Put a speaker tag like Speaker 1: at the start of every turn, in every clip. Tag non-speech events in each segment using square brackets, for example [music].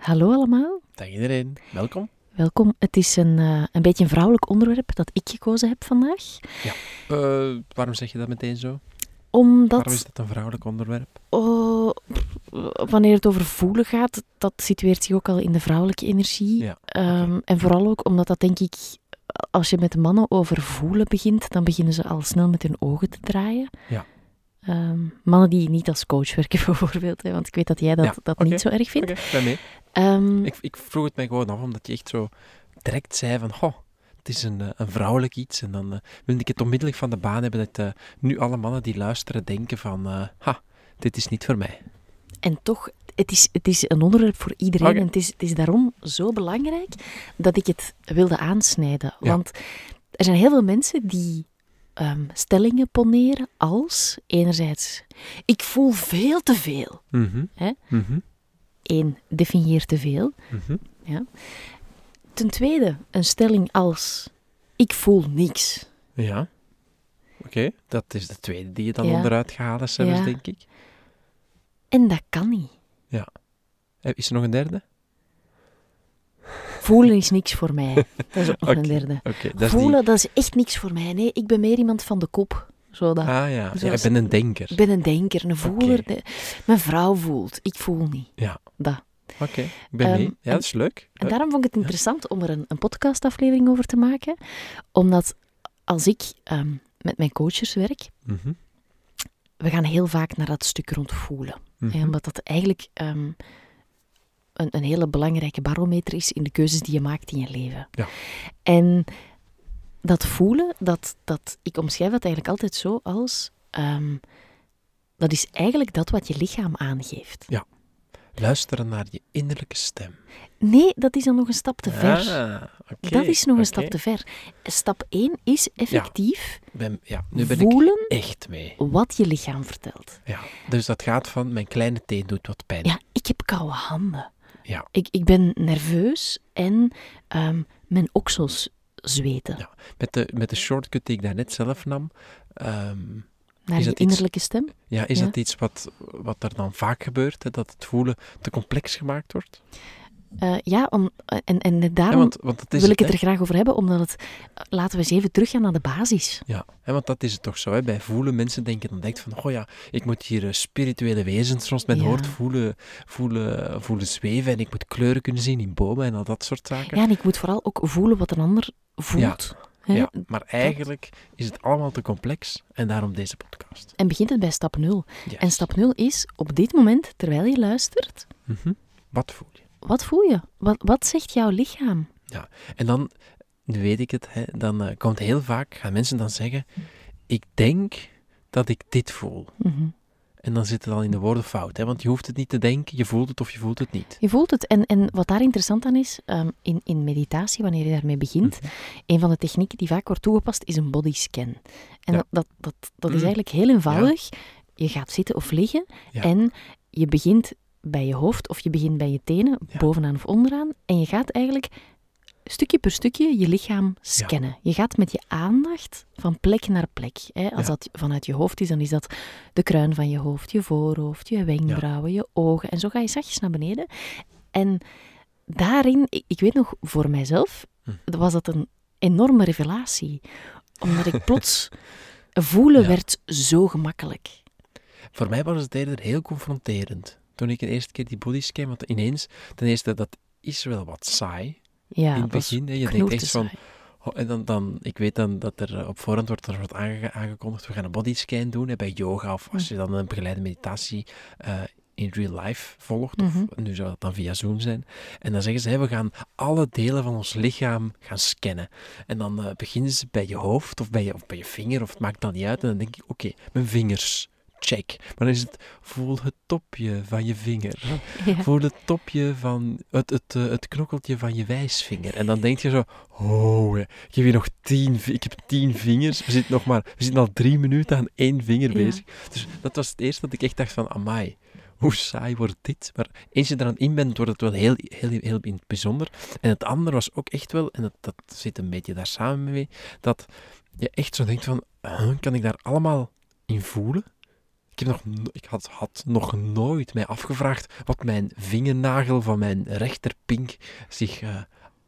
Speaker 1: Hallo allemaal,
Speaker 2: Dag iedereen, welkom.
Speaker 1: welkom. Het is een, eh, een beetje een vrouwelijk onderwerp dat ik gekozen heb vandaag.
Speaker 2: Eh, waarom zeg je dat meteen zo?
Speaker 1: Omdat
Speaker 2: Waarom is dat een vrouwelijk onderwerp?
Speaker 1: oh, wanneer het over voelen gaat, dat situeert zich ook al in de vrouwelijke energie.
Speaker 2: Ja,
Speaker 1: Ehm, En vooral ook omdat dat denk ik, als je met mannen over voelen begint, dan beginnen ze al snel met hun ogen te draaien.
Speaker 2: Ja.
Speaker 1: Ehm, mannen die niet als coach werken [laughs] bijvoorbeeld, hè, want ik weet dat jij dat,
Speaker 2: Ja,
Speaker 1: dat niet zo erg vindt.
Speaker 2: Oké,
Speaker 1: Ehm,
Speaker 2: Ik, ik vroeg het mij gewoon af, omdat je echt zo direct zei van, goh, het is een, eh, een vrouwelijk iets. En dan eh, wilde ik het onmiddellijk van de baan hebben dat eh, nu alle mannen die luisteren denken van, eh, ha, dit is niet voor mij.
Speaker 1: En toch, het is, het is een onderwerp voor iedereen. En het is, het is daarom zo belangrijk dat ik het wilde aansnijden.
Speaker 2: Ja.
Speaker 1: Want er zijn heel veel mensen die ehm, stellingen poneren als, enerzijds, ik voel veel te veel.
Speaker 2: Mhm.
Speaker 1: Hè?
Speaker 2: Mhm.
Speaker 1: Eén, definieer te veel.
Speaker 2: Mhm.
Speaker 1: Ten tweede, een stelling als, ik voel niks.
Speaker 2: Ja. Oké, dat is de tweede die je dan
Speaker 1: Ja.
Speaker 2: onderuit gehaald hebt,
Speaker 1: Ja.
Speaker 2: denk ik.
Speaker 1: En dat kan niet.
Speaker 2: Eh, Is er nog een derde?
Speaker 1: Voelen is niks voor mij. [laughs] Dat is ook nog een derde.
Speaker 2: Dat
Speaker 1: Voelen, dat is echt niks voor mij. Nee, ik ben meer iemand van de kop. Zo dat.
Speaker 2: Ah ja, ik ben een denker.
Speaker 1: Ik ben een denker, een voeler. De- Mijn vrouw voelt, ik voel niet.
Speaker 2: Ja.
Speaker 1: Dat.
Speaker 2: Oké, ik ben mee. Ja, dat is leuk.
Speaker 1: En daarom vond ik het interessant om er een, een podcastaflevering over te maken. Omdat als ik ehm, met mijn coaches werk,
Speaker 2: Mhm.
Speaker 1: we gaan heel vaak naar dat stuk rond voelen. Hè, omdat dat eigenlijk ehm, een, een hele belangrijke barometer is in de keuzes die je maakt in je leven.
Speaker 2: Ja.
Speaker 1: En dat voelen, dat, dat, ik omschrijf dat eigenlijk altijd zo als... ehm, dat is eigenlijk dat wat je lichaam aangeeft.
Speaker 2: Luisteren naar je innerlijke stem.
Speaker 1: Nee, dat is dan nog een stap te ver.
Speaker 2: Ah, oké,
Speaker 1: dat is nog een stap te ver. Stap 1 is effectief
Speaker 2: Ben, ja, nu ben
Speaker 1: voelen
Speaker 2: ik echt mee.
Speaker 1: wat je lichaam vertelt.
Speaker 2: Ja. Dus dat gaat van mijn kleine teen doet wat pijn.
Speaker 1: Ja, ik heb koude handen.
Speaker 2: Ja.
Speaker 1: Ik, ik ben nerveus en ehm, mijn oksels zweten.
Speaker 2: Ja. Met, de, met de shortcut die ik daarnet zelf nam, ehm,
Speaker 1: Naar
Speaker 2: Is
Speaker 1: je
Speaker 2: dat iets-
Speaker 1: innerlijke stem.
Speaker 2: ja, is
Speaker 1: Ja.
Speaker 2: dat iets wat, wat er dan vaak gebeurt? Hè? Dat het voelen te complex gemaakt wordt?
Speaker 1: Eh, ja, om, en, en daarom
Speaker 2: Ja, want, want dat is
Speaker 1: wil ik het er graag over hebben, omdat het... Laten we eens even teruggaan naar de basis.
Speaker 2: Ja, hè, want dat is het toch zo. Hè? Bij voelen, mensen denken dan denkt van, oh ja, ik moet hier eh, spirituele wezens soms
Speaker 1: Ja.
Speaker 2: hoort voelen, voelen, voelen zweven en ik moet kleuren kunnen zien in bomen en al dat soort zaken.
Speaker 1: Ja, en ik moet vooral ook voelen wat een ander voelt.
Speaker 2: Ja, maar eigenlijk is het allemaal te complex en daarom deze podcast.
Speaker 1: En begint het bij stap 0.
Speaker 2: Yes.
Speaker 1: En stap 0 is, op dit moment, terwijl je luistert,
Speaker 2: Mhm. Wat voel je?
Speaker 1: Wat voel je? Wat, wat zegt jouw lichaam?
Speaker 2: En dan, nu weet ik het, hè, dan eh, komt heel vaak, gaan mensen dan zeggen, ik denk dat ik dit voel.
Speaker 1: Mhm.
Speaker 2: En dan zit het al in de woorden fout, hè, want je hoeft het niet te denken, je voelt het of je voelt het niet.
Speaker 1: Je voelt het. En, en wat daar interessant aan is, ehm, in, in meditatie, wanneer je daarmee begint,
Speaker 2: Mhm.
Speaker 1: een van de technieken die vaak wordt toegepast, is een bodyscan. En
Speaker 2: Ja.
Speaker 1: dat, dat, dat, dat is
Speaker 2: Mm.
Speaker 1: eigenlijk heel eenvoudig. Je gaat zitten of liggen
Speaker 2: Ja.
Speaker 1: en je begint bij je hoofd of je begint bij je tenen,
Speaker 2: Ja.
Speaker 1: bovenaan of onderaan. En je gaat eigenlijk stukje per stukje je lichaam scannen. Je gaat met je aandacht van plek naar plek. Hè. Als
Speaker 2: Ja.
Speaker 1: dat vanuit je hoofd is, dan is dat de kruin van je hoofd, je voorhoofd, je wenkbrauwen, je ogen. En zo ga je zachtjes naar beneden. En daarin, ik, ik weet nog voor mijzelf,
Speaker 2: Hm.
Speaker 1: was dat een enorme revelatie. Omdat ik plots [laughs] voelen werd zo gemakkelijk.
Speaker 2: Voor mij was het eerder heel confronterend. Toen ik de eerste keer die bodyscan, want ineens, ten eerste, dat is wel wat saai
Speaker 1: Ja,
Speaker 2: in het begin. hè. Je denkt echt van, oh, en dan, dan, ik weet dan dat er eh, op voorhand wordt er wordt aange- aangekondigd, we gaan een bodyscan doen hè, bij yoga, of als je dan een begeleide meditatie eh, in real life volgt,
Speaker 1: Mhm.
Speaker 2: of nu zou dat dan via Zoom zijn. En dan zeggen ze, hè, we gaan alle delen van ons lichaam gaan scannen. En dan eh, beginnen ze bij je hoofd, of bij je, of bij je vinger, of het maakt dan niet uit. En dan denk ik, oké, mijn vingers, check. Maar dan is het, voel het topje van je vinger. [laughs]
Speaker 1: Ja.
Speaker 2: Voel het topje van, het, het, eh, het knokkeltje van je wijsvinger. En dan denk je zo, oh, ik heb hier nog tien, ik heb tien vingers. We zitten nog maar, we zitten al drie minuten aan één vinger
Speaker 1: Ja.
Speaker 2: bezig. Dus dat was het eerste dat ik echt dacht van, amai, hoe saai wordt dit? Maar eens je eraan in bent, wordt het wel heel, heel, heel bijzonder. En het andere was ook echt wel, en dat, dat zit een beetje daar samen mee, dat je echt zo denkt van, huh, kan ik daar allemaal in voelen? Ik, heb nog, no- ik had, had nog nooit mij afgevraagd wat mijn vingernagel van mijn rechterpink zich eh,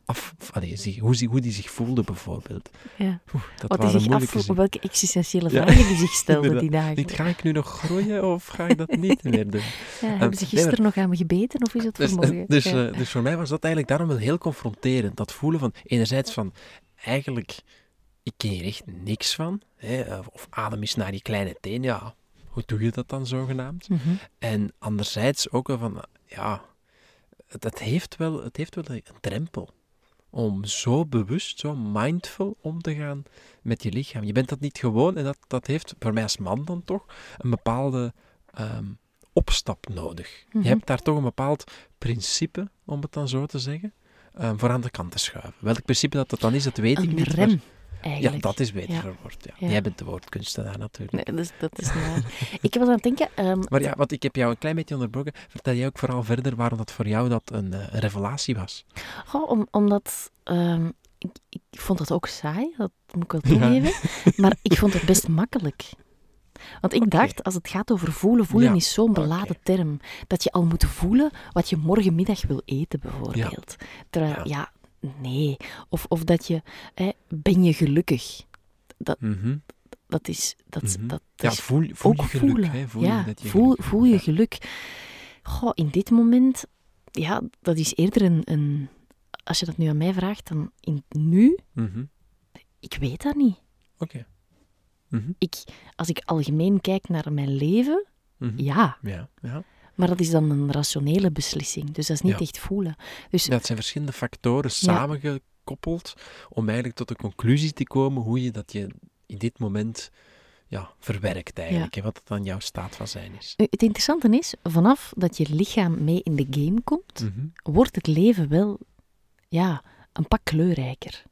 Speaker 2: af... Allee, zich, hoe, die- hoe die zich voelde, bijvoorbeeld.
Speaker 1: Ja.
Speaker 2: Oeh, dat
Speaker 1: Wat zich
Speaker 2: moeilijke
Speaker 1: af,
Speaker 2: zinnen.
Speaker 1: welke existentiële
Speaker 2: Ja.
Speaker 1: vragen die zich stelden [laughs] die dagen.
Speaker 2: Niet, ga ik nu nog groeien of ga ik dat niet [laughs] meer doen?
Speaker 1: Ja, hebben ze
Speaker 2: nee, maar-
Speaker 1: gisteren nog aan me gebeten of is het
Speaker 2: Dus,
Speaker 1: vanmorgen? [laughs]
Speaker 2: dus,
Speaker 1: Ja.
Speaker 2: eh, dus voor mij was dat eigenlijk daarom wel heel confronterend. Dat voelen van, enerzijds van, eigenlijk, ik ken hier echt niks van. Hè, of adem eens naar die kleine teen, ja, hoe doe je dat dan zogenaamd?
Speaker 1: Mhm.
Speaker 2: En anderzijds ook wel van, ja, het, het heeft wel, het heeft wel een drempel. Om zo bewust, zo mindful om te gaan met je lichaam. Je bent dat niet gewoon en dat, dat heeft, voor mij als man dan toch, een bepaalde ehm, opstap nodig.
Speaker 1: Mhm.
Speaker 2: Je hebt daar toch een bepaald principe, om het dan zo te zeggen, ehm, voor aan de kant te schuiven. Welk principe dat, dat dan is, dat weet ik
Speaker 1: Een
Speaker 2: niet. maar- ja, dat is beter verwoord. Ja. Jij bent de woordkunstenaar natuurlijk.
Speaker 1: Nee, dus, dat is niet waar. [laughs] ik was aan het denken... ehm,
Speaker 2: Maar ja, want ik heb jou een klein beetje onderbroken. Vertel jij ook vooral verder waarom dat voor jou dat een, eh, revelatie was.
Speaker 1: goh, om, omdat... ehm, ik, ik vond dat ook saai, dat moet ik wel [laughs] toegeven. Maar ik vond het best makkelijk. Want ik dacht, als het gaat over voelen, voelen
Speaker 2: Ja,
Speaker 1: is zo'n beladen term. Dat je al moet voelen wat je morgenmiddag wil eten, bijvoorbeeld. Terwijl,
Speaker 2: Ja.
Speaker 1: ja, nee. Of, of dat je, hè, ben je gelukkig?
Speaker 2: Mhm.
Speaker 1: Dat is, dat,
Speaker 2: Mhm.
Speaker 1: dat,
Speaker 2: Ja, voel, voel
Speaker 1: ook
Speaker 2: je geluk.
Speaker 1: voelen.
Speaker 2: Hè? Voel
Speaker 1: ja,
Speaker 2: je dat
Speaker 1: voel,
Speaker 2: geluk
Speaker 1: voel je geluk. Goh, in dit moment, ja, dat is eerder een, een... Als je dat nu aan mij vraagt, dan in nu.
Speaker 2: Mhm.
Speaker 1: ik weet dat niet.
Speaker 2: Oké. Mhm.
Speaker 1: Ik, als ik algemeen kijk naar mijn leven,
Speaker 2: Mhm.
Speaker 1: ja.
Speaker 2: Ja, ja.
Speaker 1: Maar dat is dan een rationele beslissing. Dus dat is niet
Speaker 2: Ja.
Speaker 1: echt voelen. Dus
Speaker 2: Dat zijn verschillende factoren samengekoppeld om eigenlijk tot de conclusie te komen hoe je dat je in dit moment ja, verwerkt eigenlijk. En wat het dan jouw staat van zijn is.
Speaker 1: nu, het interessante is, vanaf dat je lichaam mee in de game komt,
Speaker 2: Mhm.
Speaker 1: wordt het leven wel ja, een pak kleurrijker.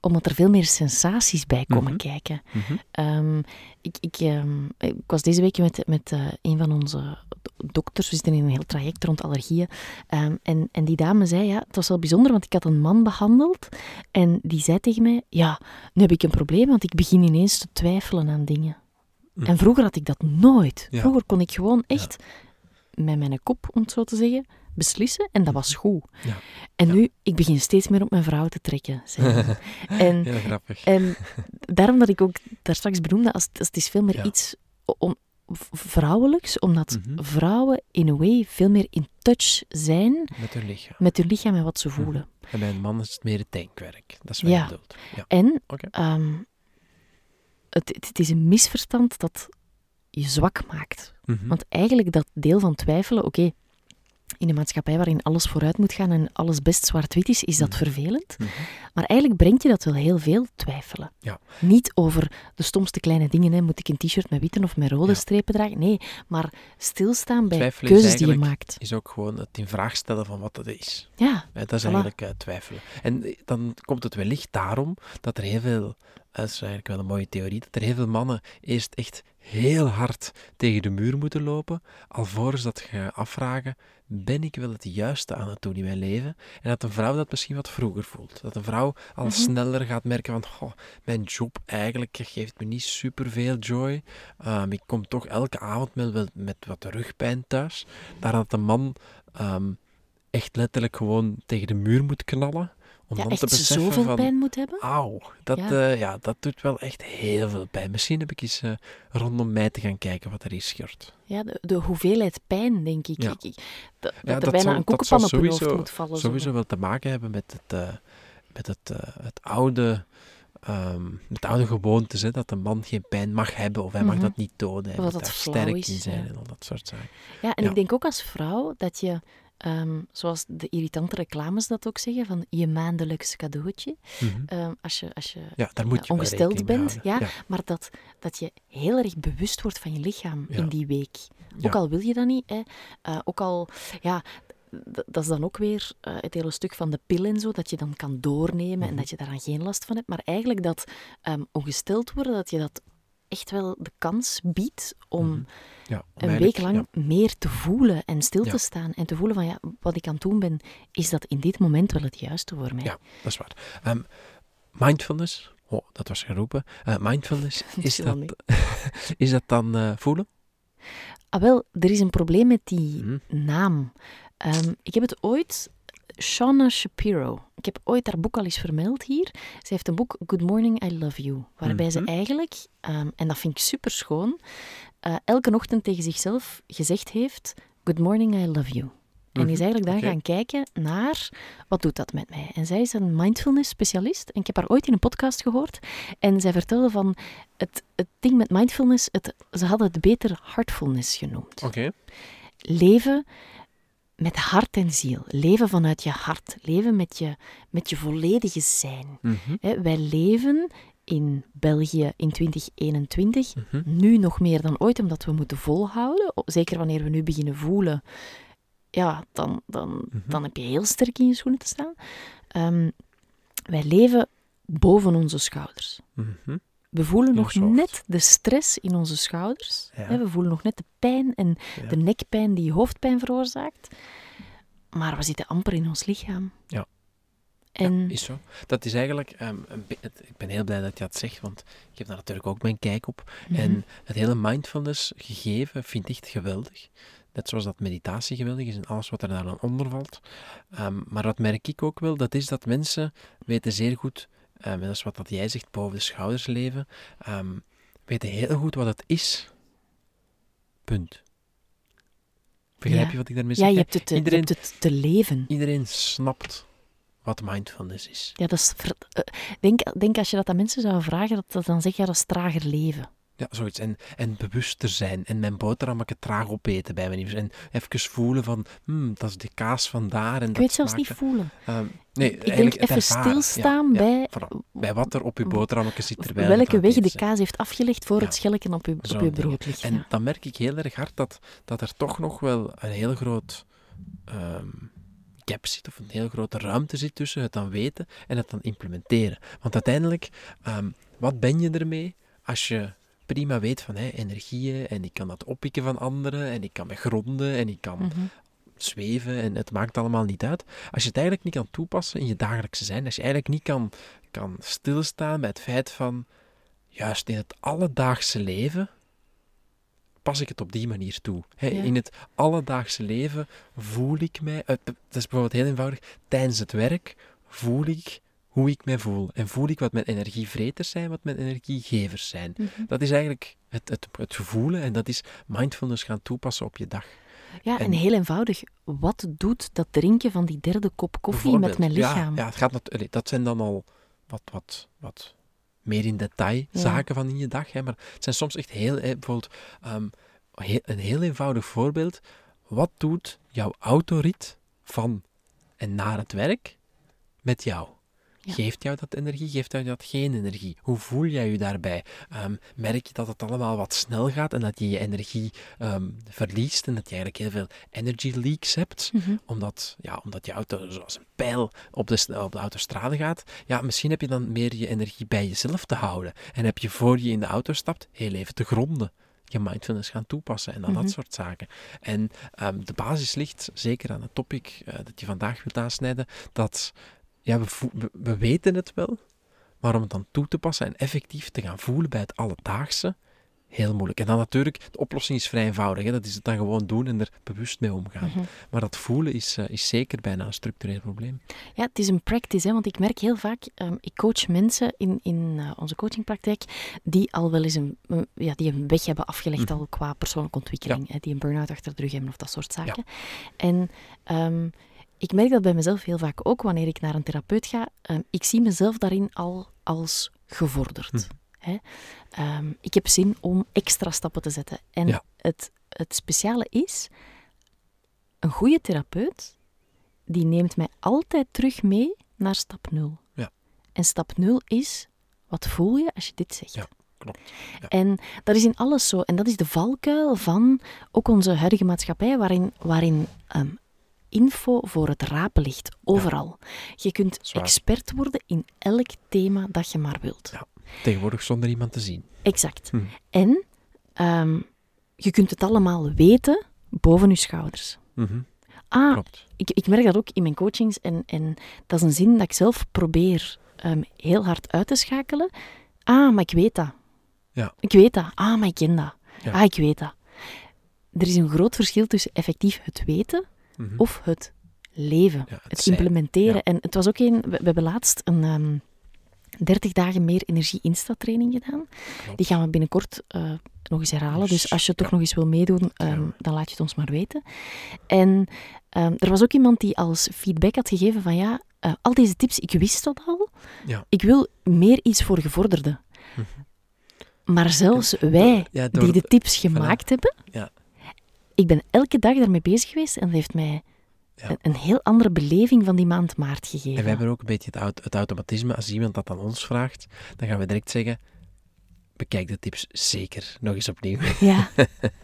Speaker 1: Omdat er veel meer sensaties bij komen
Speaker 2: Mhm.
Speaker 1: kijken.
Speaker 2: Mhm.
Speaker 1: Ehm, ik, ik, ehm, ik was deze week met, met eh, een van onze dokters. We zitten in een heel traject rond allergieën. Ehm, en, en die dame zei, ja, het was wel bijzonder, want ik had een man behandeld. En die zei tegen mij, ja, nu heb ik een probleem, want ik begin ineens te twijfelen aan dingen.
Speaker 2: Mhm.
Speaker 1: En vroeger had ik dat nooit.
Speaker 2: Ja.
Speaker 1: Vroeger kon ik gewoon echt met mijn kop, om het zo te zeggen, beslissen. En dat was goed.
Speaker 2: Ja.
Speaker 1: En
Speaker 2: Ja.
Speaker 1: nu, ik begin steeds meer op mijn vrouw te trekken. [laughs] en
Speaker 2: Heel grappig.
Speaker 1: en daarom dat ik ook daar straks benoemde, als, als het is veel meer
Speaker 2: Ja.
Speaker 1: iets om, vrouwelijks, omdat
Speaker 2: Mhm.
Speaker 1: vrouwen in a way veel meer in touch zijn
Speaker 2: Met hun lichaam.
Speaker 1: met hun lichaam en wat ze
Speaker 2: Mhm.
Speaker 1: voelen.
Speaker 2: En bij een man is het meer het denkwerk. Dat is wat
Speaker 1: Ja.
Speaker 2: je bedoelt. Ja.
Speaker 1: En ehm, het, het, het is een misverstand dat je zwak maakt.
Speaker 2: Mhm.
Speaker 1: Want eigenlijk dat deel van twijfelen, oké, in een maatschappij waarin alles vooruit moet gaan en alles best zwart-wit is, is dat
Speaker 2: Mhm.
Speaker 1: vervelend.
Speaker 2: Mhm.
Speaker 1: Maar eigenlijk brengt je dat wel heel veel twijfelen.
Speaker 2: Ja.
Speaker 1: Niet over de stomste kleine dingen, hè. moet ik een t-shirt met witte of met rode
Speaker 2: Ja.
Speaker 1: strepen dragen? Nee, maar stilstaan bij
Speaker 2: Twijfelen
Speaker 1: keuzes die je maakt.
Speaker 2: Is ook gewoon het in vraag stellen van wat het is.
Speaker 1: Ja,
Speaker 2: Dat is
Speaker 1: Voilà.
Speaker 2: eigenlijk eh, twijfelen. En eh, dan komt het wellicht daarom dat er heel veel dat is eigenlijk wel een mooie theorie, dat er heel veel mannen eerst echt heel hard tegen de muur moeten lopen, alvorens dat je afvragen, ben ik wel het juiste aan het doen in mijn leven? En dat een vrouw dat misschien wat vroeger voelt. Dat een vrouw al
Speaker 1: Mhm.
Speaker 2: sneller gaat merken van, "Goh, mijn job eigenlijk geeft me niet superveel joy. Ehm, ik kom toch elke avond met, wel- met wat rugpijn thuis. Daar dat een man ehm, echt letterlijk gewoon tegen de muur moet knallen. Om
Speaker 1: Ja,
Speaker 2: dan
Speaker 1: echt
Speaker 2: te beseffen
Speaker 1: zoveel
Speaker 2: van,
Speaker 1: pijn moet hebben.
Speaker 2: Auw, dat,
Speaker 1: Ja.
Speaker 2: ja. ja, dat doet wel echt heel veel pijn. Misschien heb ik eens eh, rondom mij te gaan kijken wat er is scheurt.
Speaker 1: Ja, de, de hoeveelheid pijn, denk ik.
Speaker 2: Ja.
Speaker 1: ik, ik- dat, er bijna
Speaker 2: zal-
Speaker 1: een koekenpan op je hoofd
Speaker 2: sowieso-
Speaker 1: moet vallen. zo.
Speaker 2: Sowieso wel te maken hebben met het, eh, met het, eh, het oude... ehm het oude gewoonte, hè, dat een man geen pijn mag hebben of hij mag
Speaker 1: Mhm.
Speaker 2: dat niet tonen. Hij moet
Speaker 1: dat
Speaker 2: daar sterk
Speaker 1: is,
Speaker 2: in zijn en al dat soort zaken.
Speaker 1: Ja, en ik denk ook als vrouw dat je, ehm, zoals de irritante reclames dat ook zeggen, van je maandelijks cadeautje.
Speaker 2: Mhm.
Speaker 1: ehm, als je, als je
Speaker 2: Ja, daar moet
Speaker 1: ja,
Speaker 2: je wel
Speaker 1: ongesteld bent, ja, maar dat, dat je heel erg bewust wordt van je lichaam
Speaker 2: Ja.
Speaker 1: in die week. Ook al wil je dat niet, hè. Eh, ook al, ja, dat is dan ook weer eh, het hele stuk van de pil en zo, dat je dan kan doornemen en
Speaker 2: Mhm.
Speaker 1: dat je daar dan geen last van hebt. Maar eigenlijk dat ehm, ongesteld worden, dat je dat echt wel de kans biedt om
Speaker 2: Mhm. Ja, om
Speaker 1: een week lang
Speaker 2: ja.
Speaker 1: meer te voelen en stil
Speaker 2: Ja.
Speaker 1: te staan. En te voelen van, ja, wat ik aan het doen ben, is dat in dit moment wel het juiste voor mij?
Speaker 2: Ja, dat is waar. Ehm, mindfulness, oh, dat was geroepen. Eh, mindfulness, [laughs] is dat, [laughs] is dat dan eh, voelen?
Speaker 1: Ah, wel, er is een probleem met die
Speaker 2: Mhm.
Speaker 1: naam. Ehm, ik heb het ooit... Shauna Shapiro. Ik heb ooit haar boek al eens vermeld hier. Ze heeft een boek, Good Morning, I Love You. Waarbij ze
Speaker 2: Mhm.
Speaker 1: eigenlijk, ehm, en dat vind ik super schoon, elke ochtend tegen zichzelf gezegd heeft: Good morning, I love you. En
Speaker 2: Mhm,
Speaker 1: is eigenlijk dan gaan kijken naar wat doet dat met mij. En zij is een mindfulness specialist. En ik heb haar ooit in een podcast gehoord. En zij vertelde van het, het ding met mindfulness, het, ze hadden het beter heartfulness genoemd.
Speaker 2: Oké.
Speaker 1: Leven met hart en ziel. Leven vanuit je hart. Leven met je, met je volledige zijn.
Speaker 2: Mhm,
Speaker 1: wij leven in België in 2021
Speaker 2: mhm.
Speaker 1: nu nog meer dan ooit, omdat we moeten volhouden. Zeker wanneer we nu beginnen voelen, ja, dan, dan,
Speaker 2: Mhm.
Speaker 1: dan heb je heel sterk in je schoenen te staan. Ehm, wij leven boven onze schouders.
Speaker 2: Mhm.
Speaker 1: We voelen nog
Speaker 2: soft.
Speaker 1: net de stress in onze schouders.
Speaker 2: Ja.
Speaker 1: Hè, we voelen nog net de pijn en
Speaker 2: Ja.
Speaker 1: de nekpijn die hoofdpijn veroorzaakt. Maar we zitten amper in ons lichaam.
Speaker 2: Ja.
Speaker 1: En
Speaker 2: Ja, is zo. Dat is eigenlijk, ehm, ik ben heel blij dat je dat zegt, want ik heb daar natuurlijk ook mijn kijk op.
Speaker 1: Mhm.
Speaker 2: En het hele mindfulness gegeven vind ik echt geweldig. Net zoals dat meditatie geweldig is en alles wat er daar dan onder valt. Ehm, maar wat merk ik ook wel, dat is dat mensen weten zeer goed, ehm, en dat is wat dat jij zegt, boven de schouders leven, ehm, weten heel goed wat het is. Punt. Begrijp
Speaker 1: Ja.
Speaker 2: je wat ik daarmee
Speaker 1: ja,
Speaker 2: zeg?
Speaker 1: je hebt, het te, je
Speaker 2: iedereen-
Speaker 1: hebt het te leven.
Speaker 2: Iedereen snapt wat mindfulness is.
Speaker 1: Ja, dat is eh, denk, denk als je dat aan mensen zou vragen, dat, dat dan zeg je ja, dat is trager leven.
Speaker 2: Ja, zoiets. En, en bewuster zijn. En mijn boterhammetje traag opeten bij mijn En even voelen van, hmm, dat is de kaas van daar. En
Speaker 1: Ik
Speaker 2: dat
Speaker 1: weet zelfs niet voelen.
Speaker 2: Ehm, nee,
Speaker 1: ik denk even
Speaker 2: ervaren.
Speaker 1: stilstaan
Speaker 2: Ja,
Speaker 1: bij
Speaker 2: bij wat er op je boterhammetje zit. terwijl
Speaker 1: welke weg de kaas heeft afgelegd voor
Speaker 2: Ja.
Speaker 1: het schelken op je, op je brood ligt.
Speaker 2: En dan merk ik heel erg hard dat, dat er toch nog wel een heel groot ehm, gap zit, of een heel grote ruimte zit tussen het dan weten en het dan implementeren. Want uiteindelijk, ehm, wat ben je ermee als je prima weet van hé, energieën en ik kan dat oppikken van anderen en ik kan me gronden en ik kan
Speaker 1: Mhm.
Speaker 2: zweven en het maakt allemaal niet uit. Als je het eigenlijk niet kan toepassen in je dagelijkse zijn, als je eigenlijk niet kan, kan stilstaan bij het feit van, juist in het alledaagse leven, pas ik het op die manier toe.
Speaker 1: Ja.
Speaker 2: In het alledaagse leven voel ik mij, dat is bijvoorbeeld heel eenvoudig, tijdens het werk voel ik hoe ik mij voel. En voel ik wat mijn energievreters zijn, wat mijn energiegevers zijn.
Speaker 1: Mhm.
Speaker 2: Dat is eigenlijk het, het, het en dat is mindfulness gaan toepassen op je dag.
Speaker 1: Ja, en,
Speaker 2: En-
Speaker 1: heel eenvoudig. Wat doet dat drinken van die derde kop koffie met mijn lichaam?
Speaker 2: Ja, ja het gaat allee, dat zijn dan al wat, wat, wat meer in detail
Speaker 1: Ja.
Speaker 2: zaken van in je dag. Hè, maar het zijn soms echt heel, bijvoorbeeld, ehm, heel- een heel eenvoudig voorbeeld. Wat doet jouw autorit van en naar het werk met jou?
Speaker 1: Ja.
Speaker 2: Geeft jou dat energie? Geeft jou dat geen energie? Hoe voel jij je daarbij? Ehm, merk je dat het allemaal wat snel gaat en dat je je energie ehm, verliest en dat je eigenlijk heel veel energy leaks hebt?
Speaker 1: Mhm.
Speaker 2: Omdat, ja, omdat je auto zoals een pijl op de, op de autostrade gaat. Ja, misschien heb je dan meer je energie bij jezelf te houden. En heb je voor je in de auto stapt, heel even te gronden. Je mindfulness gaan toepassen en dan
Speaker 1: Mhm.
Speaker 2: dat soort zaken. En ehm, de basis ligt, zeker aan het topic eh, dat je vandaag wilt aansnijden, dat ja, we, weten het wel, maar om het dan toe te passen en effectief te gaan voelen bij het alledaagse, heel moeilijk. En dan natuurlijk, de oplossing is vrij eenvoudig. Hè? Dat is het dan gewoon doen en er bewust mee omgaan.
Speaker 1: Mhm.
Speaker 2: Maar dat voelen is, eh, is zeker bijna een structureel probleem.
Speaker 1: Ja, het is een practice, hè, want ik merk heel vaak, ehm, ik coach mensen in, in eh, onze coachingpraktijk die al wel eens een, een- ja, die een weg hebben afgelegd
Speaker 2: Mhm.
Speaker 1: al qua persoonlijke ontwikkeling, hè, die een burn-out achter de rug hebben of dat soort zaken. En ehm, ik merk dat bij mezelf heel vaak ook wanneer ik naar een therapeut ga. Ehm, ik zie mezelf daarin al als gevorderd.
Speaker 2: Mhm.
Speaker 1: Hè? Ehm, ik heb zin om extra stappen te zetten. En
Speaker 2: Ja.
Speaker 1: het, het speciale is, een goede therapeut, die neemt mij altijd terug mee naar stap nul.
Speaker 2: Ja.
Speaker 1: En stap nul is, wat voel je als je dit zegt?
Speaker 2: Ja, klopt. Ja.
Speaker 1: En dat is in alles zo. En dat is de valkuil van ook onze huidige maatschappij, waarin, waarin ehm, info voor het rapen ligt. Overal. Je kunt
Speaker 2: Zwaar.
Speaker 1: expert worden in elk thema dat je maar wilt.
Speaker 2: Ja. Tegenwoordig zonder iemand te zien.
Speaker 1: Exact.
Speaker 2: Hm.
Speaker 1: En ehm, je kunt het allemaal weten boven je schouders.
Speaker 2: Mhm,
Speaker 1: Ah,
Speaker 2: Klopt.
Speaker 1: ik, ik merk dat ook in mijn coachings. En, en dat is een zin dat ik zelf probeer ehm, heel hard uit te schakelen. Ah, maar ik weet dat.
Speaker 2: Ja.
Speaker 1: Ik weet dat. Ah, maar ik ken dat.
Speaker 2: Ja.
Speaker 1: Ah, ik weet dat. Er is een groot verschil tussen effectief het weten
Speaker 2: Mhm.
Speaker 1: of het leven.
Speaker 2: Ja, het
Speaker 1: implementeren.
Speaker 2: Ja.
Speaker 1: En het was ook een... We, we hebben laatst een... ehm 30 dagen meer energie Insta-training gedaan.
Speaker 2: Klopt.
Speaker 1: Die gaan we binnenkort eh, nog eens herhalen. Dus als je toch
Speaker 2: Ja.
Speaker 1: nog eens wil meedoen, ehm, dan laat je het ons maar weten. En ehm, er was ook iemand die als feedback had gegeven van ja, eh, al deze tips, ik wist dat al.
Speaker 2: Ja.
Speaker 1: Ik wil meer iets voor gevorderden.
Speaker 2: Mhm.
Speaker 1: Maar zelfs wij,
Speaker 2: Ja, door
Speaker 1: die de
Speaker 2: de-
Speaker 1: tips gemaakt hebben,
Speaker 2: Ja.
Speaker 1: Ik ben elke dag daarmee bezig geweest en dat heeft mij
Speaker 2: Ja.
Speaker 1: een, een heel andere beleving van die maand maart gegeven.
Speaker 2: En we hebben ook een beetje het, het automatisme. Als iemand dat aan ons vraagt, dan gaan we direct zeggen: bekijk de tips zeker nog eens opnieuw.
Speaker 1: Ja.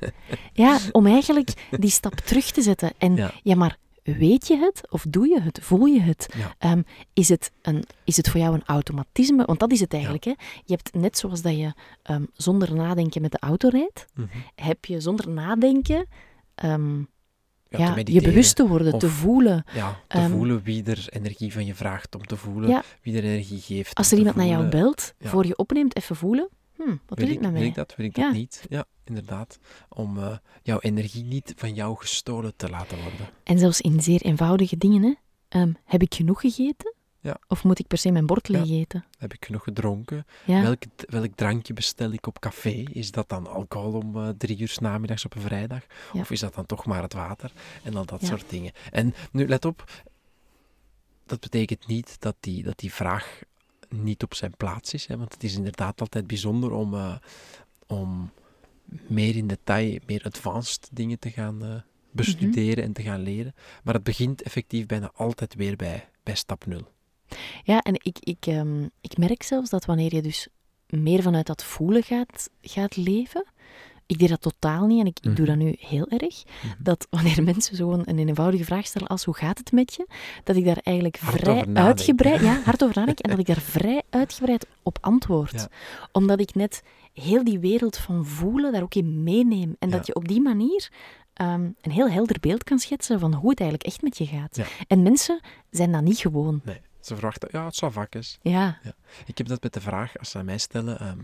Speaker 1: [laughs] ja, om eigenlijk die stap terug te zetten. En ja.
Speaker 2: Ja.
Speaker 1: maar weet je het of doe je het? Voel je het?
Speaker 2: Ja.
Speaker 1: Ehm, is, het een, is het voor jou een automatisme? Want dat is het eigenlijk. Hè? Je hebt net zoals dat je ehm, zonder nadenken met de auto rijdt,
Speaker 2: Mhm.
Speaker 1: heb je zonder nadenken ehm,
Speaker 2: Ja, te
Speaker 1: ja, je bewust te worden, te
Speaker 2: of-
Speaker 1: voelen.
Speaker 2: Ja, te
Speaker 1: Ehm,
Speaker 2: voelen wie er energie van je vraagt, om te voelen
Speaker 1: Ja.
Speaker 2: wie er energie geeft.
Speaker 1: Als er
Speaker 2: te
Speaker 1: iemand naar jou belt, voor je opneemt, even voelen. Hm, wat
Speaker 2: wil ik,
Speaker 1: met
Speaker 2: wil
Speaker 1: mij?
Speaker 2: ik dat, wil ik dat niet? Ja, inderdaad. Om eh, jouw energie niet van jou gestolen te laten worden.
Speaker 1: En zelfs in zeer eenvoudige dingen. Hè? Ehm, heb ik genoeg gegeten?
Speaker 2: Ja.
Speaker 1: Of moet ik per se mijn bord
Speaker 2: Ja.
Speaker 1: leeg eten?
Speaker 2: Heb ik genoeg gedronken?
Speaker 1: Ja.
Speaker 2: Welk, welk drankje bestel ik op café? Is dat dan alcohol om eh, drie uur 's namiddags op een vrijdag? Of is dat dan toch maar het water? En al dat soort dingen. En nu, let op. Dat betekent niet dat die, dat die vraag niet op zijn plaats is. Hè? Want het is inderdaad altijd bijzonder om, eh, om meer in detail, meer advanced dingen te gaan eh, bestuderen en te gaan leren. Maar het begint effectief bijna altijd weer bij, bij stap nul.
Speaker 1: Ja, en ik, ik, ehm, ik merk zelfs dat wanneer je dus meer vanuit dat voelen gaat, gaat leven. Ik deed dat totaal niet en ik, ik doe dat
Speaker 2: Mhm.
Speaker 1: nu heel erg.
Speaker 2: Mhm.
Speaker 1: Dat wanneer mensen zo een, een eenvoudige vraag stellen als hoe gaat het met je, dat ik daar eigenlijk
Speaker 2: Hard
Speaker 1: vrij uitgebreid, ja, hard over nadenk [laughs] en dat ik daar vrij uitgebreid op antwoord.
Speaker 2: Ja.
Speaker 1: Omdat ik net heel die wereld van voelen daar ook in meeneem. En dat je op die manier ehm, een heel helder beeld kan schetsen van hoe het eigenlijk echt met je gaat.
Speaker 2: Ja.
Speaker 1: En mensen zijn dat niet gewoon.
Speaker 2: Nee, ze verwachten, ja, het zal vakjes.
Speaker 1: Ja,
Speaker 2: Ik heb dat met de vraag, als ze aan mij stellen, ehm,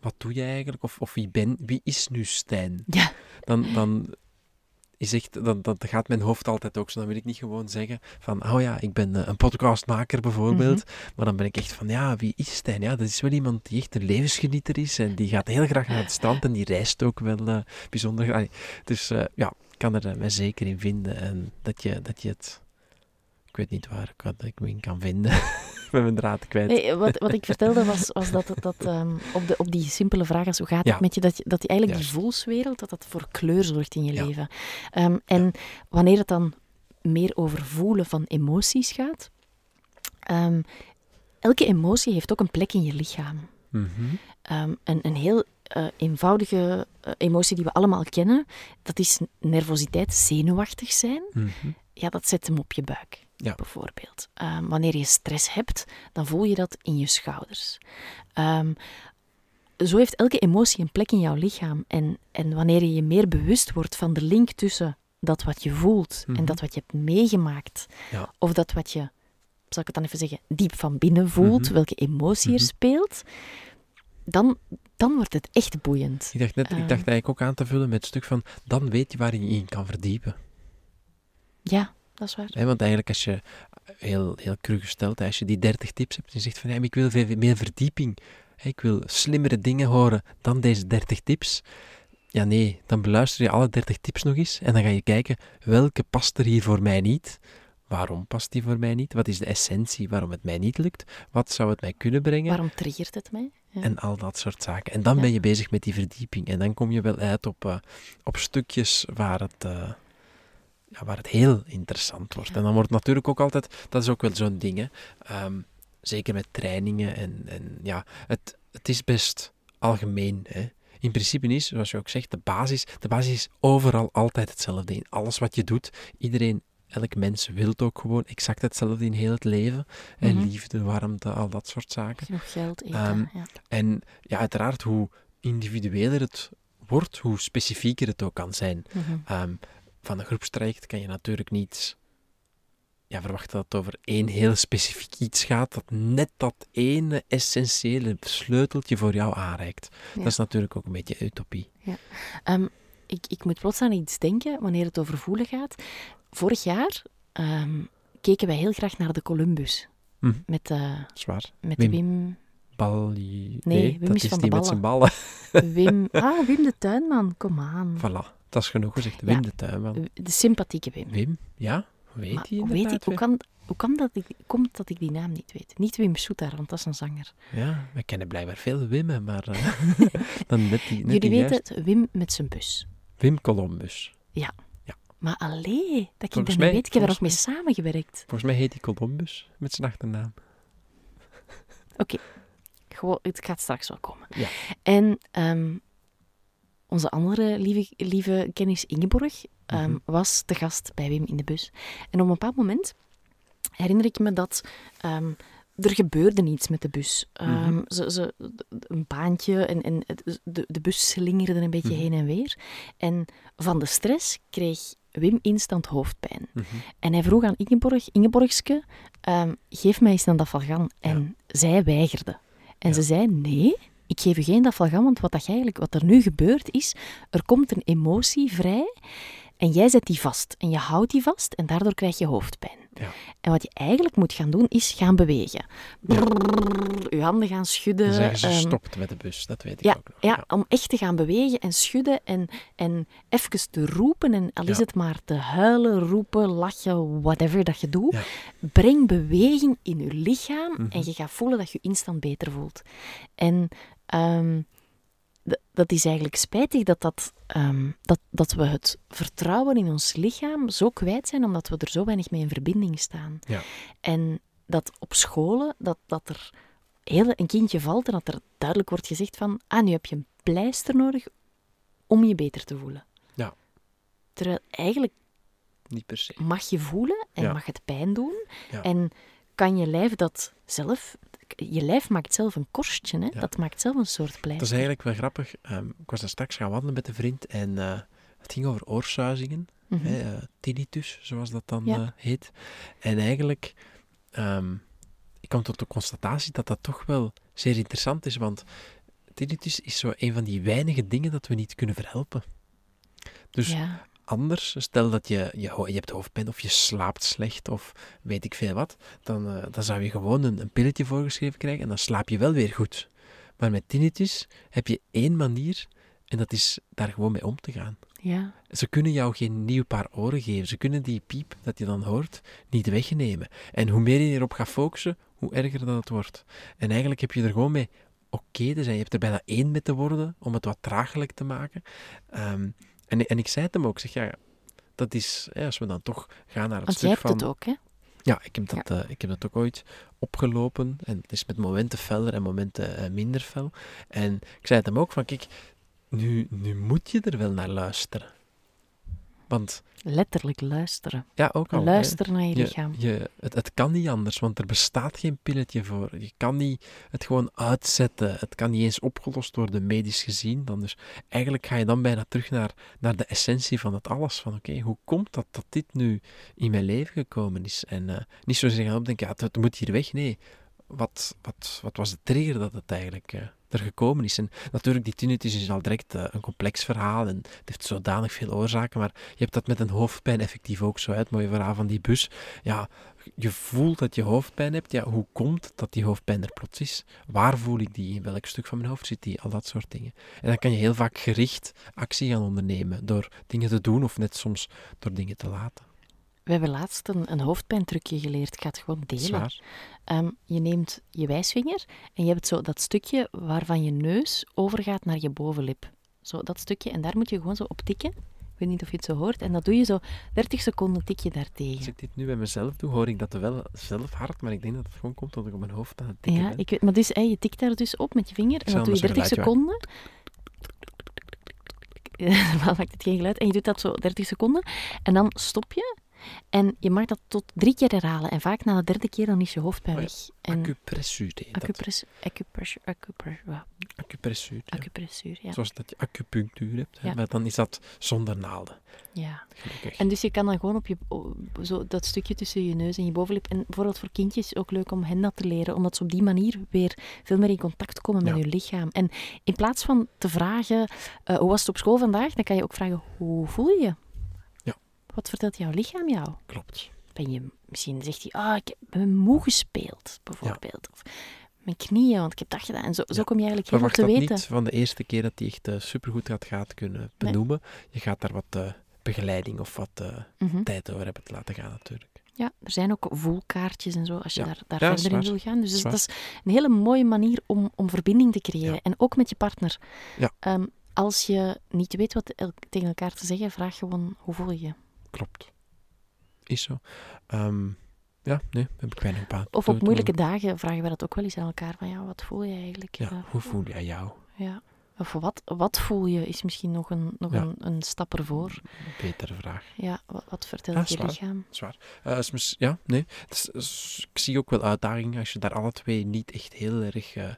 Speaker 2: wat doe jij eigenlijk? Of, of wie, ben, wie is nu Stijn?
Speaker 1: ja.
Speaker 2: Dan, dan, is echt, dan, dan gaat mijn hoofd altijd ook zo. Dan wil ik niet gewoon zeggen van, oh ja, ik ben eh, een podcastmaker bijvoorbeeld. Maar dan ben ik echt van, ja, wie is Stijn? Ja, dat is wel iemand die echt een levensgenieter is. En die gaat heel graag naar het strand en die reist ook wel eh, bijzonder graag. Dus eh, ja, ik kan er mij zeker in vinden. En dat je, dat je het... Ik weet niet waar ik, wat ik me in kan vinden. [laughs] Ben mijn draad kwijt.
Speaker 1: Nee, wat, wat ik vertelde was, was dat, dat ehm, op, de, op die simpele vraag als hoe gaat het met je, dat, je- dat die eigenlijk die voelswereld, dat dat voor kleur zorgt in je
Speaker 2: Ja.
Speaker 1: leven. Ehm, en wanneer het dan meer over voelen van emoties gaat, ehm, elke emotie heeft ook een plek in je lichaam.
Speaker 2: Mhm.
Speaker 1: Een, een heel eh, eenvoudige eh, emotie die we allemaal kennen, dat is nervositeit, zenuwachtig zijn.
Speaker 2: Mhm.
Speaker 1: Ja, dat zet hem op je buik,
Speaker 2: Ja.
Speaker 1: bijvoorbeeld. Ehm, wanneer je stress hebt, dan voel je dat in je schouders. Ehm, zo heeft elke emotie een plek in jouw lichaam. En, en wanneer je je meer bewust wordt van de link tussen dat wat je voelt
Speaker 2: Mhm.
Speaker 1: en dat wat je hebt meegemaakt,
Speaker 2: Ja.
Speaker 1: of dat wat je, zal ik het dan even zeggen, diep van binnen voelt,
Speaker 2: Mhm.
Speaker 1: welke emotie er
Speaker 2: Mhm.
Speaker 1: speelt, dan, dan wordt het echt boeiend.
Speaker 2: Ik dacht net, ik
Speaker 1: Ehm.
Speaker 2: dacht eigenlijk ook aan te vullen met het stuk van, dan weet je waar je je in kan verdiepen.
Speaker 1: Ja, dat is waar.
Speaker 2: Want eigenlijk als je, heel, heel cru gesteld, als je die 30 tips hebt en je zegt van, ja, maar ik wil veel meer verdieping, hè, ik wil slimmere dingen horen dan deze 30 tips. Ja, nee, dan beluister je alle 30 tips nog eens en dan ga je kijken, welke past er hier voor mij niet? Waarom past die voor mij niet? Wat is de essentie waarom het mij niet lukt? Wat zou het mij kunnen brengen?
Speaker 1: Waarom triggert het mij? Ja.
Speaker 2: En al dat soort zaken. En dan
Speaker 1: Ja.
Speaker 2: ben je bezig met die verdieping. En dan kom je wel uit op, eh, op stukjes waar het, eh, ja, waar het heel interessant wordt.
Speaker 1: Ja.
Speaker 2: En dan wordt natuurlijk ook altijd, dat is ook wel zo'n ding, hè. Ehm, zeker met trainingen. En, en ja, het, het is best algemeen. Hè. In principe is, zoals je ook zegt, de basis, de basis is overal altijd hetzelfde. In alles wat je doet, iedereen, elk mens wil ook gewoon exact hetzelfde in heel het leven. En
Speaker 1: Mhm.
Speaker 2: liefde, warmte, al dat soort zaken.
Speaker 1: Genoeg geld, eten.
Speaker 2: Ehm,
Speaker 1: ja.
Speaker 2: En ja, uiteraard, hoe individueler het wordt, hoe specifieker het ook kan zijn.
Speaker 1: Mhm.
Speaker 2: Ehm, van een groepstraject kan je natuurlijk niet ja, verwachten dat het over één heel specifiek iets gaat, dat net dat ene essentiële sleuteltje voor jou aanreikt.
Speaker 1: Ja.
Speaker 2: Dat is natuurlijk ook een beetje utopie.
Speaker 1: Ehm, ik, ik moet plots aan iets denken wanneer het over voelen gaat. Vorig jaar ehm, keken wij heel graag naar de Columbus.
Speaker 2: Hm.
Speaker 1: Met, eh
Speaker 2: Zwaar.
Speaker 1: met
Speaker 2: Wim.
Speaker 1: Wim.
Speaker 2: Ballie...
Speaker 1: Nee, Wim
Speaker 2: dat
Speaker 1: is
Speaker 2: is
Speaker 1: van
Speaker 2: die met zijn ballen.
Speaker 1: Wim. [laughs] Ah, Wim de Tuinman, kom aan.
Speaker 2: Voilà, dat is genoeg gezegd. Wim
Speaker 1: Ja.
Speaker 2: de tuinman.
Speaker 1: De sympathieke Wim.
Speaker 2: Wim, ja, weet
Speaker 1: Maar
Speaker 2: hij
Speaker 1: hoe, weet ik, hoe, kan, hoe kan dat ik, komt dat ik die naam niet weet? Niet Wim Soetar, want dat is een zanger.
Speaker 2: Ja, we kennen blijkbaar veel Wimmen, maar eh, [laughs] [laughs] dan net die, net
Speaker 1: Jullie weten het, Wim met zijn bus.
Speaker 2: Wim Columbus.
Speaker 1: Maar allee, dat ik dat
Speaker 2: Volgens
Speaker 1: niet
Speaker 2: mij-
Speaker 1: weet. Ik heb er nog mee samengewerkt.
Speaker 2: Volgens mij heet hij Columbus met zijn achternaam.
Speaker 1: Gewoon, het gaat straks wel komen.
Speaker 2: Ja.
Speaker 1: En ehm, onze andere lieve, lieve kennis Ingeborg ehm,
Speaker 2: Mhm.
Speaker 1: was te gast bij Wim in de bus. En op een bepaald moment herinner ik me dat ehm, er gebeurde iets met de bus. Ehm,
Speaker 2: Mhm.
Speaker 1: ze, ze, een baantje en, en de, de bus slingerde een beetje
Speaker 2: Mhm.
Speaker 1: heen en weer. En van de stress kreeg Wim instant hoofdpijn. En hij vroeg aan Ingeborg, Ingeborgske, geef mij eens een dafalgan. En zij weigerde. En
Speaker 2: Ja.
Speaker 1: ze zei, nee, ik geef u geen dafalgan, want wat, dat eigenlijk, wat er nu gebeurt is, er komt een emotie vrij en jij zet die vast. En je houdt die vast en daardoor krijg je hoofdpijn.
Speaker 2: Ja.
Speaker 1: En wat je eigenlijk moet gaan doen, is gaan bewegen. Brrrr, je handen gaan schudden.
Speaker 2: Zeggen ze
Speaker 1: ehm,
Speaker 2: stopt met de bus, dat weet ik
Speaker 1: ja,
Speaker 2: ook nog.
Speaker 1: ja, om echt te gaan bewegen en schudden en, en even te roepen. En al is
Speaker 2: Ja.
Speaker 1: het maar te huilen, roepen, lachen, whatever dat je doet.
Speaker 2: Ja.
Speaker 1: Breng beweging in je lichaam
Speaker 2: Mhm.
Speaker 1: en je gaat voelen dat je je instant beter voelt. En ehm, dat is eigenlijk spijtig dat, dat, ehm, dat, dat we het vertrouwen in ons lichaam zo kwijt zijn, omdat we er zo weinig mee in verbinding staan.
Speaker 2: Ja.
Speaker 1: En dat op scholen, dat, dat er heel een kindje valt en dat er duidelijk wordt gezegd van, ah, nu heb je een pleister nodig om je beter te voelen.
Speaker 2: Ja.
Speaker 1: Terwijl eigenlijk
Speaker 2: Niet per se.
Speaker 1: mag je voelen en
Speaker 2: Ja.
Speaker 1: mag het pijn doen.
Speaker 2: Ja.
Speaker 1: En kan je lijf dat zelf... Je lijf maakt zelf een korstje, hè?
Speaker 2: Ja.
Speaker 1: dat maakt zelf een soort
Speaker 2: Dat
Speaker 1: pleister.
Speaker 2: is eigenlijk wel grappig. Ehm, ik was daar straks gaan wandelen met een vriend en eh, het ging over oorsuizingen.
Speaker 1: Mhm.
Speaker 2: hè, eh, tinnitus, zoals dat dan
Speaker 1: Ja.
Speaker 2: eh, heet. En eigenlijk, ehm, ik kwam tot de constatatie dat dat toch wel zeer interessant is, want tinnitus is zo een van die weinige dingen dat we niet kunnen verhelpen. Dus
Speaker 1: ja.
Speaker 2: Anders, stel dat je, je, je hebt hoofdpijn of je slaapt slecht of weet ik veel wat, dan, eh, dan zou je gewoon een, een pilletje voorgeschreven krijgen en dan slaap je wel weer goed. Maar met tinnitus heb je één manier en dat is daar gewoon mee om te gaan.
Speaker 1: ja.
Speaker 2: Ze kunnen jou geen nieuw paar oren geven. Ze kunnen die piep dat je dan hoort niet wegnemen. En hoe meer je erop gaat focussen, hoe erger dat het wordt. En eigenlijk heb je er gewoon mee oké te zijn. Je hebt er bijna één mee te worden om het wat draaglijk te maken. Ehm, en, en ik zei het hem ook. Zeg, ja, dat is, hè, als we dan toch gaan naar het
Speaker 1: Want jij
Speaker 2: stuk
Speaker 1: hebt
Speaker 2: van...
Speaker 1: het ook, hè?
Speaker 2: Ja, ik heb, dat, eh, ik heb dat ook ooit opgelopen. En het is met momenten feller en momenten eh, minder fel. En ik zei het hem ook van, kijk, nu, nu moet je er wel naar luisteren. Want
Speaker 1: Letterlijk luisteren.
Speaker 2: ja, ook al.
Speaker 1: Luisteren naar je
Speaker 2: je,
Speaker 1: lichaam.
Speaker 2: je, het, het kan niet anders, want er bestaat geen pilletje voor. Je kan niet het gewoon uitzetten. Het kan niet eens opgelost worden, medisch gezien. Dan dus eigenlijk ga je dan bijna terug naar, naar de essentie van het alles. Van oké, hoe komt dat dat dit nu in mijn leven gekomen is? En eh, niet zozeer gaan opdenken, ja, het, het moet hier weg. Nee, wat, wat, wat was de trigger dat het eigenlijk eh, er gekomen is? En natuurlijk, die tinnitus is al direct eh, een complex verhaal en het heeft zodanig veel oorzaken, maar je hebt dat met een hoofdpijn effectief ook zo. hè. Het mooie verhaal van die bus. Ja, je voelt dat je hoofdpijn hebt. Ja, hoe komt dat die hoofdpijn er plots is? Waar voel ik die? In welk stuk van mijn hoofd zit die? Al dat soort dingen. En dan kan je heel vaak gericht actie gaan ondernemen door dingen te doen of net soms door dingen te laten.
Speaker 1: We hebben laatst een, een hoofdpijntrucje geleerd. Ik ga het gewoon delen. Ehm, je neemt je wijsvinger en je hebt zo dat stukje waarvan je neus overgaat naar je bovenlip. Zo dat stukje. En daar moet je gewoon zo op tikken. Ik weet niet of je het zo hoort. En dat doe je zo 30 seconden tik je
Speaker 2: Als
Speaker 1: daartegen.
Speaker 2: ik dit nu bij mezelf doe, hoor ik dat wel zelf hard, maar ik denk dat het gewoon komt omdat ik op mijn hoofd aan het tikken
Speaker 1: Ja,
Speaker 2: ben.
Speaker 1: ik weet, maar dus, je tikt daar dus op met je vinger en dat doe je
Speaker 2: anders een
Speaker 1: 30
Speaker 2: geluidje
Speaker 1: seconden. [laughs] Normaal maakt het geen geluid. En je doet dat zo 30 seconden en dan stop je. En je mag dat tot drie keer herhalen. En vaak na de derde keer dan is je hoofdpijn
Speaker 2: Oh ja,
Speaker 1: weg. En
Speaker 2: Acupressuur heet dat.
Speaker 1: acupress- ja,
Speaker 2: Acupressuur. ja.
Speaker 1: acupressuur, ja.
Speaker 2: Zoals dat je acupunctuur hebt, hè, maar dan is dat zonder naalden.
Speaker 1: ja.
Speaker 2: Gelukkig.
Speaker 1: En dus je kan dan gewoon op je, zo dat stukje tussen je neus en je bovenlip. En bijvoorbeeld voor kindjes ook leuk om hen dat te leren, omdat ze op die manier weer veel meer in contact komen met hun lichaam. En in plaats van te vragen, eh, hoe was het op school vandaag, dan kan je ook vragen, hoe voel je je? Wat vertelt jouw lichaam jou?
Speaker 2: Klopt.
Speaker 1: Ben je, misschien zegt hij, ah, ik ben moe gespeeld, bijvoorbeeld. Of mijn knieën, want ik heb dat gedaan. En zo, zo kom je eigenlijk heel veel te
Speaker 2: dat
Speaker 1: weten.
Speaker 2: niet van de eerste keer dat hij echt eh, supergoed gaat, gaat kunnen benoemen. Je gaat daar wat eh, begeleiding of wat eh,
Speaker 1: Mhm.
Speaker 2: tijd over hebben te laten gaan natuurlijk.
Speaker 1: Ja, er zijn ook voelkaartjes en zo, als je
Speaker 2: Ja.
Speaker 1: daar, daar
Speaker 2: Ja,
Speaker 1: verder in wil gaan. Dus dat is,
Speaker 2: waar.
Speaker 1: dat is een hele mooie manier om, om verbinding te creëren.
Speaker 2: Ja.
Speaker 1: En ook met je partner.
Speaker 2: Ja.
Speaker 1: Ehm, als je niet weet wat el- tegen elkaar te zeggen, vraag gewoon, hoe voel je je?
Speaker 2: Klopt. Is zo. Ehm, ja, nee, heb ik weinig baan.
Speaker 1: Of op moeilijke dagen vragen we dat ook wel eens aan elkaar. Van, ja, wat voel je eigenlijk?
Speaker 2: Ja,
Speaker 1: Eh,
Speaker 2: hoe voel jij jou?
Speaker 1: ja. Of wat, wat voel je is misschien nog een, nog
Speaker 2: Ja.
Speaker 1: een, een stap ervoor.
Speaker 2: Betere vraag.
Speaker 1: Ja, wat, wat vertelt je
Speaker 2: zwaar.
Speaker 1: lichaam?
Speaker 2: Zwaar. Eh, is ja, nee. Is- is- ik zie ook wel uitdagingen als je daar alle twee niet echt heel erg eh,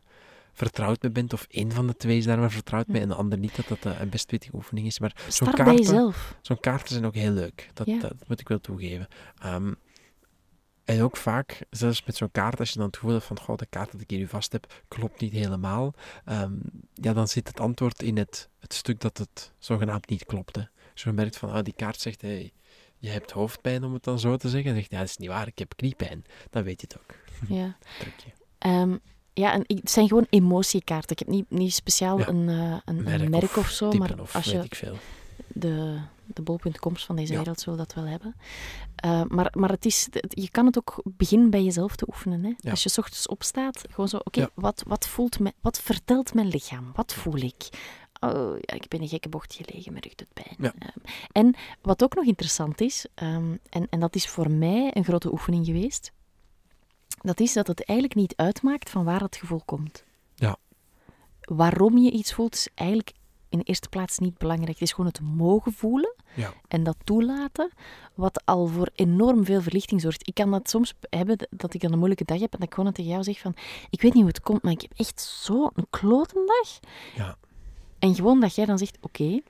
Speaker 2: vertrouwd mee bent. Of één van de twee is daar maar vertrouwd mee en de ander niet. Dat dat eh, een best pittige oefening is. Maar zo'n kaarten, zo'n kaarten zijn ook heel leuk. Dat,
Speaker 1: Ja.
Speaker 2: dat moet ik wel toegeven. Ehm, en ook vaak, zelfs met zo'n kaart, als je dan het gevoel hebt van, goh, de kaart dat ik hier nu vast heb, klopt niet helemaal. Ehm, ja, dan zit het antwoord in het, het stuk dat het zogenaamd niet klopt. Hè. Als je merkt van, ah, die kaart zegt, hey, je hebt hoofdpijn, om het dan zo te zeggen. Dan zegt, ja, dat is niet waar, ik heb kniepijn. Dan weet je het ook.
Speaker 1: Ja. [laughs] Ehm, ja, en het zijn gewoon emotiekaarten. Ik heb niet, niet speciaal
Speaker 2: Ja.
Speaker 1: een, eh, een,
Speaker 2: Merk
Speaker 1: een merk
Speaker 2: of
Speaker 1: of, zo, maar
Speaker 2: of
Speaker 1: als
Speaker 2: weet
Speaker 1: je
Speaker 2: ik veel.
Speaker 1: de, de bol.coms van deze
Speaker 2: Ja.
Speaker 1: wereld zullen dat wel hebben. Eh, maar maar het is, je kan het ook beginnen bij jezelf te oefenen. Hè?
Speaker 2: Ja.
Speaker 1: Als je 's ochtends opstaat, gewoon zo, oké, wat, wat, voelt me, wat vertelt mijn lichaam? Wat voel ik? Oh, ja, ik ben in een gekke bocht gelegen, mijn rug doet pijn.
Speaker 2: Ja.
Speaker 1: Ehm, en wat ook nog interessant is, ehm, en, en dat is voor mij een grote oefening geweest, dat is dat het eigenlijk niet uitmaakt van waar het gevoel komt.
Speaker 2: Ja.
Speaker 1: Waarom je iets voelt, is eigenlijk in de eerste plaats niet belangrijk. Het is gewoon het mogen voelen
Speaker 2: Ja.
Speaker 1: en dat toelaten, wat al voor enorm veel verlichting zorgt. Ik kan dat soms hebben, dat ik dan een moeilijke dag heb en dat ik gewoon tegen jou zeg van, ik weet niet hoe het komt, maar ik heb echt zo'n klote dag.
Speaker 2: Ja.
Speaker 1: En gewoon dat jij dan zegt, oké.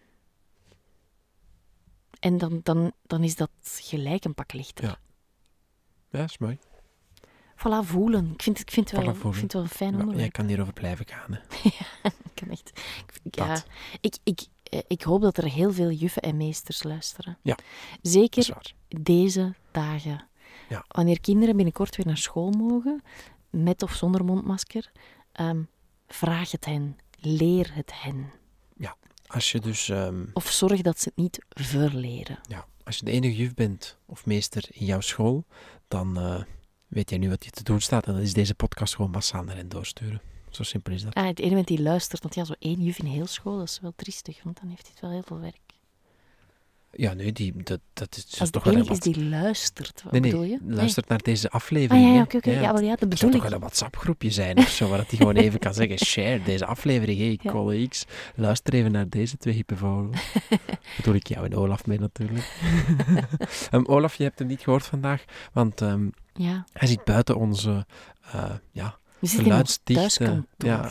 Speaker 1: En dan, dan, dan is dat gelijk een pak lichter.
Speaker 2: Ja. Ja, is mooi.
Speaker 1: Voilà, voelen. Ik vind, het- ik vind, het wel,
Speaker 2: Voilà,
Speaker 1: ik vind het wel een fijn
Speaker 2: Ja, jij
Speaker 1: onderwerp.
Speaker 2: kan hierover blijven gaan. Hè. [laughs]
Speaker 1: Ik kan echt... Ik, ja,
Speaker 2: Dat.
Speaker 1: ik, ik, eh, ik hoop dat er heel veel juffen en meesters luisteren.
Speaker 2: Ja.
Speaker 1: Zeker deze dagen.
Speaker 2: Ja.
Speaker 1: Wanneer kinderen binnenkort weer naar school mogen, met of zonder mondmasker, ehm, vraag het hen. Leer het hen.
Speaker 2: Als je dus ehm,
Speaker 1: Of zorg dat ze het niet verleren.
Speaker 2: Ja, als je de enige juf bent of meester in jouw school, dan eh, weet jij nu wat je te doen staat. En dan is deze podcast gewoon massaal naar doorsturen. Zo simpel is dat.
Speaker 1: Ah, het ene moment die luistert, want ja, zo één juf in heel school, dat is wel triestig, want dan heeft hij wel heel veel werk.
Speaker 2: Ja, nee, die, dat, dat is
Speaker 1: Als
Speaker 2: toch wel een
Speaker 1: enige is die luistert, wat
Speaker 2: Nee,
Speaker 1: bedoel je?
Speaker 2: luistert naar deze
Speaker 1: Ah
Speaker 2: aflevering.
Speaker 1: ja, oké, oké. Ja, wel, ja, dat bedoel
Speaker 2: zou
Speaker 1: ik.
Speaker 2: toch wel een WhatsApp-groepje zijn of zo, waar dat hij gewoon even kan zeggen, [laughs] share deze aflevering, hey,
Speaker 1: Ja.
Speaker 2: Luister even naar deze twee hippe vogels. [laughs] bedoel ik jou en Olaf mee natuurlijk. [laughs] Ehm, Olaf, je hebt hem niet gehoord vandaag, want ehm,
Speaker 1: Ja,
Speaker 2: hij zit buiten onze, eh, ja,
Speaker 1: we zitten in ons
Speaker 2: geluidsdicht, eh, ja,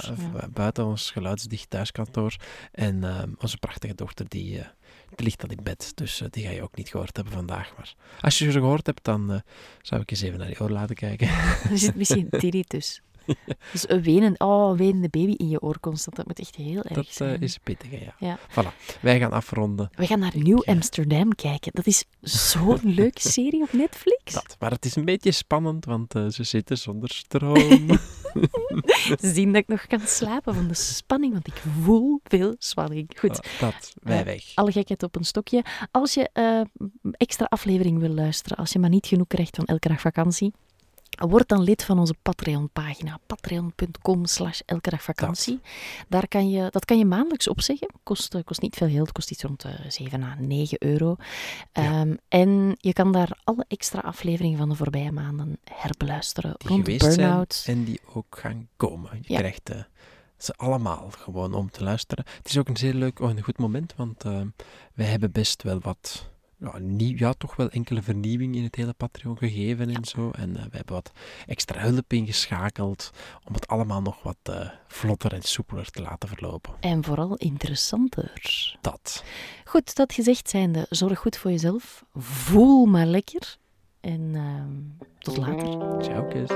Speaker 2: buiten ons geluidsdicht thuiskantoor. En ehm, onze prachtige dochter, die, eh, die ligt al in bed. Dus eh, die ga je ook niet gehoord hebben vandaag. Maar als je ze gehoord hebt, dan eh, zou ik eens even naar je oor laten kijken.
Speaker 1: Er zit misschien [laughs] tinnitus. [laughs] Dus een wenen, oh, een wenende baby in je oor constant, dat moet echt heel erg
Speaker 2: Dat eh,
Speaker 1: zijn.
Speaker 2: is pittig, ja.
Speaker 1: Ja.
Speaker 2: Voilà, wij gaan afronden.
Speaker 1: We gaan naar Nieuw
Speaker 2: Ja.
Speaker 1: Amsterdam kijken. Dat is zo'n [laughs] leuke serie op Netflix.
Speaker 2: Dat. Maar het is een beetje spannend, want eh, ze zitten zonder stroom. [laughs]
Speaker 1: Ze zien dat ik nog kan slapen van de spanning, want ik voel veel spanning. Goed,
Speaker 2: dat, wij
Speaker 1: Eh,
Speaker 2: weg.
Speaker 1: alle gekheid op een stokje. Als je eh, extra aflevering wil luisteren, als je maar niet genoeg krijgt van elke dag vakantie, word dan lid van onze Patreon-pagina. Patreon.com slash elke dag vakantie. Daar kan je, dat kan je maandelijks opzeggen. Kost, eh, kost niet veel geld, kost iets rond de 7 à 9 euro.
Speaker 2: Ja.
Speaker 1: Ehm, en je kan daar alle extra afleveringen van de voorbije maanden herbeluisteren.
Speaker 2: Die
Speaker 1: rond burn-out.
Speaker 2: en die ook gaan komen. Je
Speaker 1: Ja.
Speaker 2: krijgt eh, ze allemaal gewoon om te luisteren. Het is ook een zeer leuk, oh, een goed moment, want eh, wij hebben best wel wat, ja, nieuw, ja, toch wel enkele vernieuwing in het hele Patreon gegeven en zo. En eh, we hebben wat extra hulp ingeschakeld om het allemaal nog wat eh, vlotter en soepeler te laten verlopen.
Speaker 1: En vooral interessanter.
Speaker 2: Dat.
Speaker 1: Goed, dat gezegd zijnde, zorg goed voor jezelf. Voel maar lekker. En ehm, tot later.
Speaker 2: Ciao, kus.